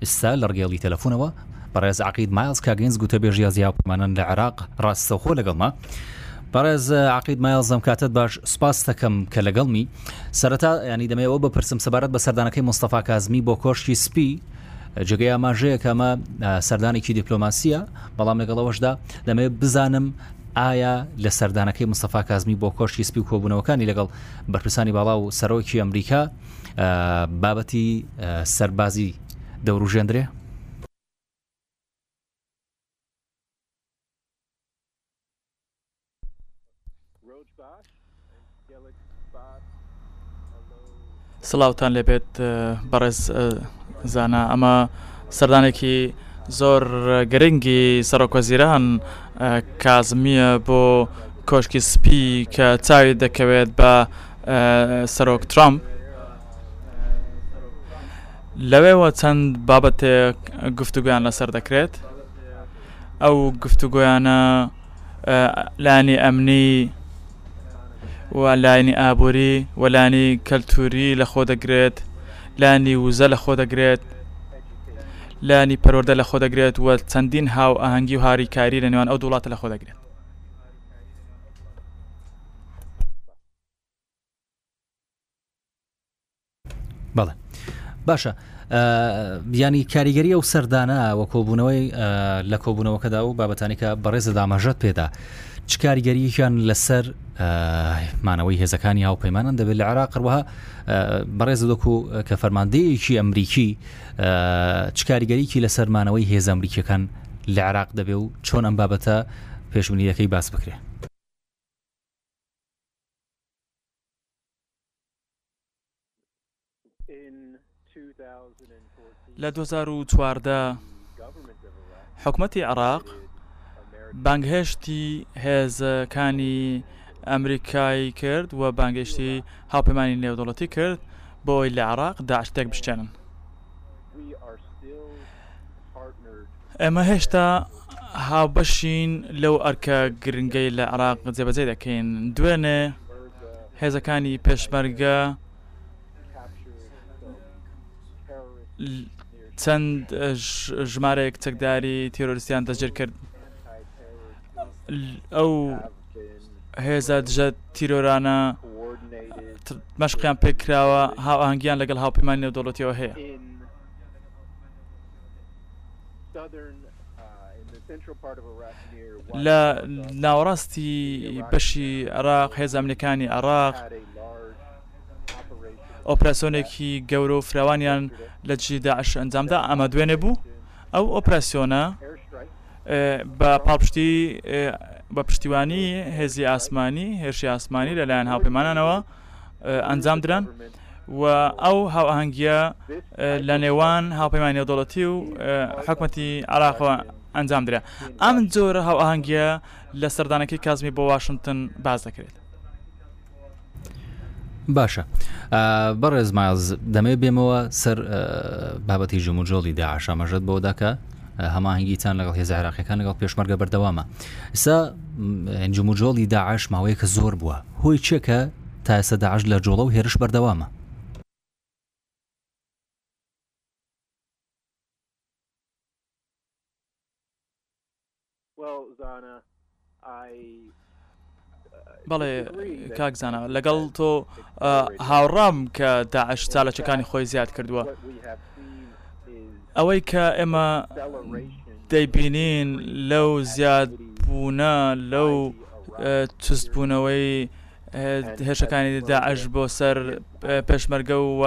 ئیستا لە ڕگێڵی تەلەفونەوە بەڕێز عەقید مایڵز کاگەنز گوتەبێژی هێزی هاوپەیمانان لە عێراق ڕاستەوخۆ لەگەڵمە بەڕێز عقید مایڵزم کاتت باش سپاس دەکەم کە لەگەڵمی سەرەتا ینی دەمەوە بپرسم سەبارەت بە سەردانەکەی مستەفا کازمی بۆ کۆشتی سپی جگەی ئاماژەیەکەمە سەردانێکی دیپلۆماسیە بەڵام لەگەڵەوەشدا دەمێ بزانم ئایا لە سەردانەکەی مستەفا کازمی بۆ کۆشتی سپی و کۆبوونەوەکانی لەگەڵ بەرپرسانی باڵا و سەرۆکی ئەمریکا بابەتی سەربازی دەوروژێندرێ سلااوان لەبێت بەڕێز زانا ئەمە سەردانێکی زۆر گرنگی سەرۆکۆزیران کازمیە بۆ کۆشکی سپی کە چاوی دەکەوێت بە سەرۆک ترەمپ لەوێوە چەند بابەتێک گفتوگویان لەسەر دەکرێت ئەو گفتوگویانە لانی ئەمنی و لاینی ئابووری وەلانی کەلتوری لە خۆ دەگرێت لانی وزە لە خۆ دەگرێت لانی پەروەەردە لە خۆ دەگرێت و چەندین هاو ئاهەنگی و هاریکاری لە نێوان ئەو دوڵاتە لە خۆ دەگرێت بەڵێ باشە بیانی کاریگەری ئەو سەردانە وە کۆبوونەوەی لە کۆبوونەوەکەدا و بابەتانێکە بەڕێزە دامەژەت پێدا چ کاریگەرییان لەسەر مانەوەی هێزەکانی هاوپەیمانان دەبێت لە عراق وەها بەڕێز دۆک و کە فەرماندەیەکی ئەمریکی چ کاریگەریکی لە سەرمانەوەی هێز ئەمریکیەکان لە عراق دەبێ و چۆن ئەم بابەتە پێشبنیەکەی باس بکرێت لە دوو هەزار و چواردە حکومەتی عێراق بانگهێشتی هێزەکانی ئەمریکای کرد و بانگهێشتی هاوپەیمانانی نێودەوڵەتی کرد بۆ ئەوەی لە عێراق داعش تێکبشکێنن. ئێمە هێشتا هاوبەشین لەو ئەرکە گرنگەی لە عراق جێبەجێ دەکەین دوێنێ هێزەکانی پێشمەرگە چەند ژمارەیەک چەکداری تیرۆریستیان دەژێر کرد ئەو هێزە دژە تیرۆرانە مەشقیان پێکراوە هاوانگیان لەگەڵ هاوپەیمانانی نێودەوڵەتیەوە هەیە لە ناوەڕاستی بەشی عراق هێز ئەمنیەکانی عراق ئۆپراسسیۆنێکی گەورە و فراوانیان لە جی داعش ئەنجامدا ئەمە دوێنێ بوو ئەو ئۆپراسسیۆنە بە پاڵپشتی بە پشتیوانی هێزی ئاسمانی هێرشی ئاسمانی لەلایەن هاوپەیمانانەوە ئەنجام دران و ئەو هاوئاهەنگییە لە نێوان هاوپەیمانی نێودەوڵەتی و حکومەتی عێراقەوە ئەنجام درا. ئەم جۆرە هاوئاهەنگییە لە سەردانەکەی کازمی بۆ واشنتن باس دەکرێت. باشە بەڕێزماز دەمێ بێمەوە سەر بابەتی ژموجۆڵی داعشامەژەت بۆ دەکە هەماهنگگیتان لەگەڵ هێز عراقیەکان لەگەڵ پێشمەرگە بەردەوامە ئسا جموجۆڵی داعش ماوەیەکە زۆر بووە هۆی چێکە تا ئێستا داعش لە جوڵە و هێرش بەردەوامە. بەڵێ کاک زانا لەگەڵ تۆ هاوڕام کە داعش چالەچەکانی خۆی زیاد کردووە ئەوەی کە ئێمە دەیبینین لەو زیاد بوونە لەو چستبوونەوەی هێرشەکانی داعش بۆ سەر پێشمەرگە و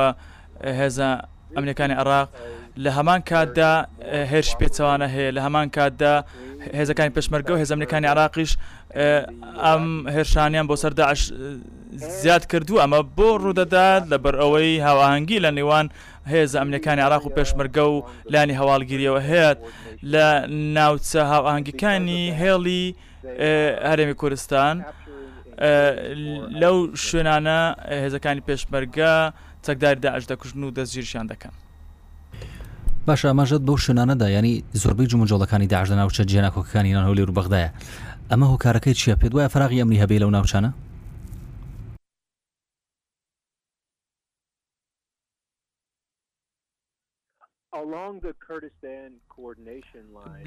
هێزە ئەمنیەکانی عراق لە هەمان کاتدا هێرش پێچوانە هەیە لە هەمان کاتدا هێزەکانی پێشمەرگە و هێزەمنیەکانی عراقیش ئەم هێرشانیان بۆ سەر داعش زیاد کردو ئەمە بۆ ڕوودەدات لەبەر ئەوەی هاوانگی لە نێوان هێز ئەمنەکانی عراق و پێشمەرگە و لانی هەواڵگیریەوە هەیە لە ناوچە هاوانگەکانی هێڵی هەرێمی کورستان لەو شوێنانە هێزەکانی پێشمەرگە چەکداری داعش دەکوژن و دەستگیرشیان دەکەن باش ئاماژەت بەو شوێنانەدا ینی زۆربەی جموجۆڵەکانی داعش لە ناوچە جێناکۆکەکانی نان هەولێر و بەغدایە ئەمە هۆکارەکەی چیە پێت وایە فراغی ئەمنی هەبێ لەو ناوچانە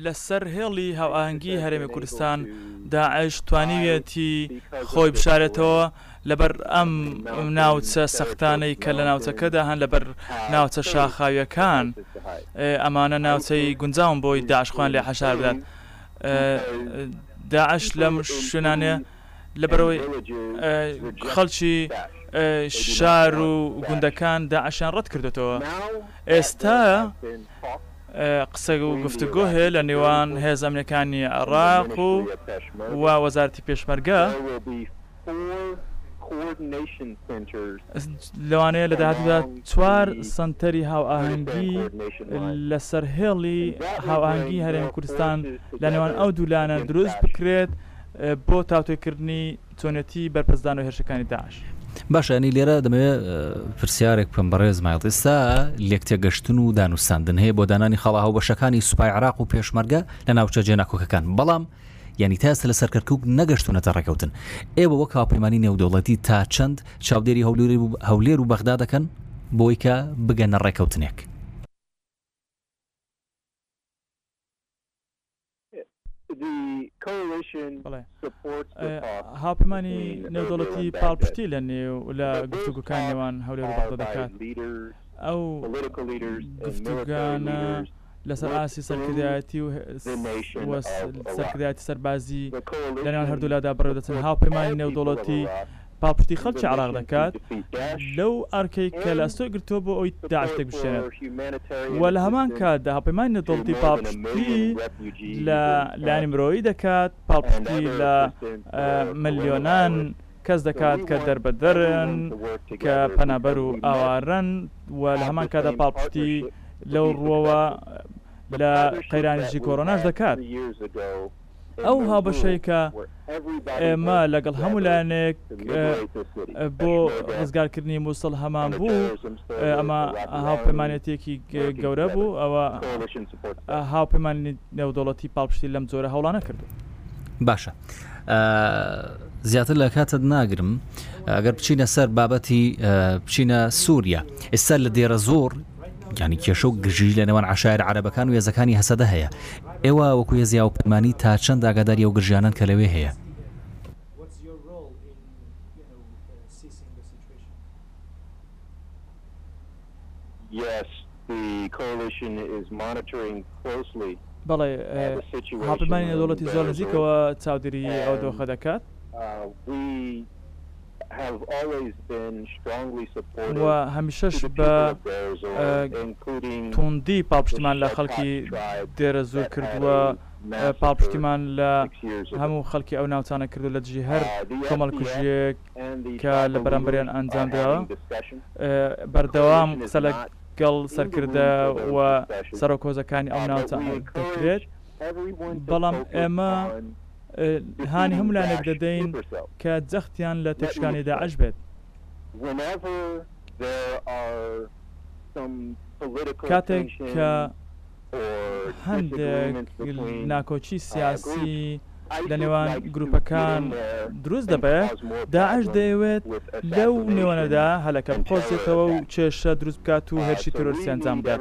لە سەر هێڵی هاوئاهەنگیی هەرێمی کوردستان، داعش توانیویەتی خۆی بشارێتەوە لە بەر ئەم ناوچە سەختانەی کە لە ناوچەکەدا هەن، لە بەر ناوچە شاخاوییەکان، ئەمانە ناوچەی گونجاون بۆی داعش خۆیان لێ حەشار بدات. داعش لەم شوێنانێ. لەبەرئەوەی خەڵکی شار و گوندەکان داعشیان ڕەت کردێتەوە ئێستا قسە و گفتوگۆ هەیە لە نێوان هێز ئەمنەکانی عێراق و و وەزارتی پێشمەرگە لەوانەیە لە داهاتدا چوار سنتەری هاوئاهەنگی لەسەر هێڵی هاوانگی هەرێم کوردستان لە نێوان ئەو دوولانە دروست بکرێت بۆ تاوتوێکردنی چۆنێتی بەرپەرچدانەوەی هێرشەکانی داعش. باشە ینی لێرە دەمەوێ پرسیارێک بکەم بەڕێز مایڵ ئێستا لێکتێگەشتن و دانوستاندن هەیە بۆ دانانی خەڵا هاوبەشەکانی سوپای عراق و پێشمەرگە لە ناوچە جێناکۆکەکان بەڵام یعنی تاسە لە سەرکەرکک نەگەشتونەتە ڕێکەوتن ئێوە وەک هاوپەیمانانی نێودەوڵەتی تا چەند چاودێری هەولێری و هەولێر و بەغدا دەکەن بۆی کە بگەنە ڕێکەوتنێک هاوپەیمانی نێودەوڵەتی پاڵپشتی لە نێو لە گفتوگۆکانی نێوان هەولێر و بەغدا دەکات. ئەو گفتوگۆیانە لەسەر ئاستی سەرکردایەتی و سەرکردایەتی سەربازی لە نێوان هەردوولادا بەڕێوەدەچن. هاوپەیمانی نێودەوڵەتی. پاڵپشتی خەڵکی عێراق دەکات لەو ئەرکەی کە لە ئەستۆی گرتووە بۆ ئەوەی داعش تێکبشکێنێت و لە هەمان کاتدا هاوپەیمانی نێودەوڵەتی پاڵپشتی لە لایەنی مرۆیی دەکات، پاڵپشتی لە ملیۆنان کەس دەکات کە دەربەدەرن، کە پەنابەر و ئاوارەن و لە هەمان کاتدا پاڵپشتی لەو ڕووەوە لە قەیرانی دژی کۆرۆناش دەکات. ئەو هاوبەشەی کە ئێمە لەگەڵ هەموو لایەنێک بۆ ڕزگارکردنی موسڵ هەمان بوو، ئەمە هاوپەیمانێتییەکی گەورە بوو، ئەوە هاوپەیمانی نێودەوڵەتی پاڵپشتی لەم جۆرە هەوڵانە کردووە. باشە زیاتر لە کاتت ناگرم ئەگەر بچینە سەر بابەتی بچینە سووریا ئێستا لە دێرە زۆر یانی کێشە و گرژی لە نێوان عشاعر عەرەبەکان و هێزەکانی هەسەدە هەیە ئێوە وەکو هێزیا و پەیمانی تا چەند ئاگاداری ئەو گرژیانەن کە لەوێ هەیە بەڵێ هاوپەیمانی نێودەوڵەتی زۆر نزیکەوە چاودێریی ئەو دۆخە دەکات. و هەمیشەش بە تووندی پاڵپشتیمان لە خەڵکی دێرەزوور کرد و پاڵپشتیمان لە هەموو خەڵکی ئەو ناوچانە کرد و لە دژی هەر کۆمەڵکوژییەک کە لە بەرامبەریان ئەنجام دراوە بەردەوام قسە لە گەڵ سەرکردە و سەرۆک هۆزەکانی ئەو ناوچە دەکرێت بەڵام ئێمە هانی هەموو لایەنێک دەدەین کە جەختیان لە تێکشکانی داعش بێت. کاتێک کە هەندێک ناکۆکی سیاسی لە نێوان گروپەکان دروست دەبێت، داعش دەیەوێت لەو نێوەندەدا هەلەکە بقۆزێتەوە و کێشە دروست بکات و هێرشی تیرۆریستی ئەنجام بدات.